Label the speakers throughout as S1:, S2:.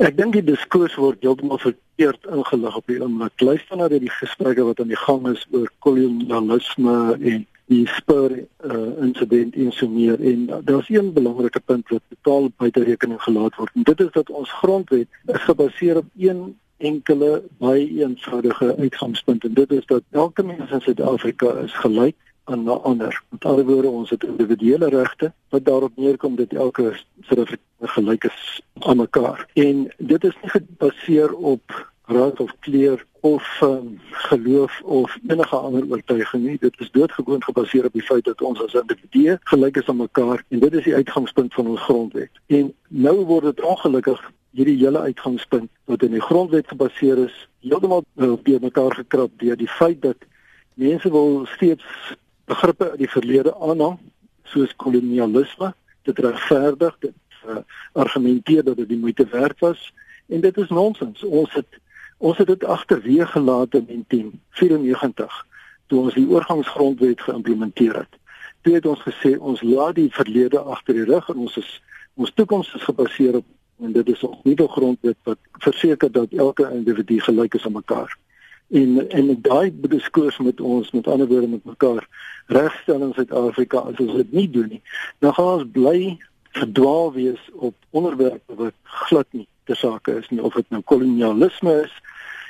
S1: Ek dink die diskurs word heeltemal verkeerd ingelig op die oomblik. Luister na die gesprekke wat aan die gang is oor kolonialisme en die spur uh, insident en so meer en uh, daar's een belangrike punt wat totaal buite rekening gelaat word. En dit is dat ons grondwet is gebaseer op een enkele baie eenvoudige uitgangspunt en dit is dat elke mens in Suid-Afrika is gelyk aan 'n ander. Met ander woorde, ons het individuele regte wat daarop neerkom dat elke Suid-Afrikaner gelyk is aan mekaar. En dit is nie gebaseer op ras of kleur of um, geloof of enige ander oortuiging nie. Dit is doodgewoon gebaseer op die feit dat ons as individue gelyk is aan mekaar en dit is die uitgangspunt van ons grondwet. En nou word dit ongelukkig hierdie hele uitgangspunt wat in die grondwet gebaseer is, heeltemal uh, op mekaar gekrap deur die feit dat mense wil steeds begrippe uit die verlede aanhang soos kolonialisme dit regverdig dit uh, argumenteer dat dit die moeite werd was en dit is nonsens. Ons het ons het dit agterweë gelaat in 1994 toe ons die oorgangsgrondwet geïmplementeer het. Toe het ons gesê ons laat die verlede agter die rug en ons is ons toekoms is gebaseer op en dit is 'n nuwe grondwet wat verseker dat elke individu gelyk is aan mekaar en en daai diskurs met ons met ander woorde met mekaar regstel in Suid-Afrika as ons dit nie doen nie dan gaan ons bly verdwaal wees op onderwerpe wat glad nie te sake is nie. Of dit nou kolonialisme is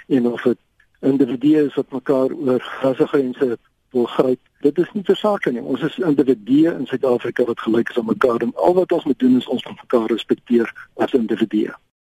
S1: en of dit individue is wat mekaar oor rasgrense wil gryp dit is nie te sake nie. Ons is individue in Suid-Afrika wat gelyk is aan mekaar en al wat ons moet doen is ons moet mekaar respekteer as individue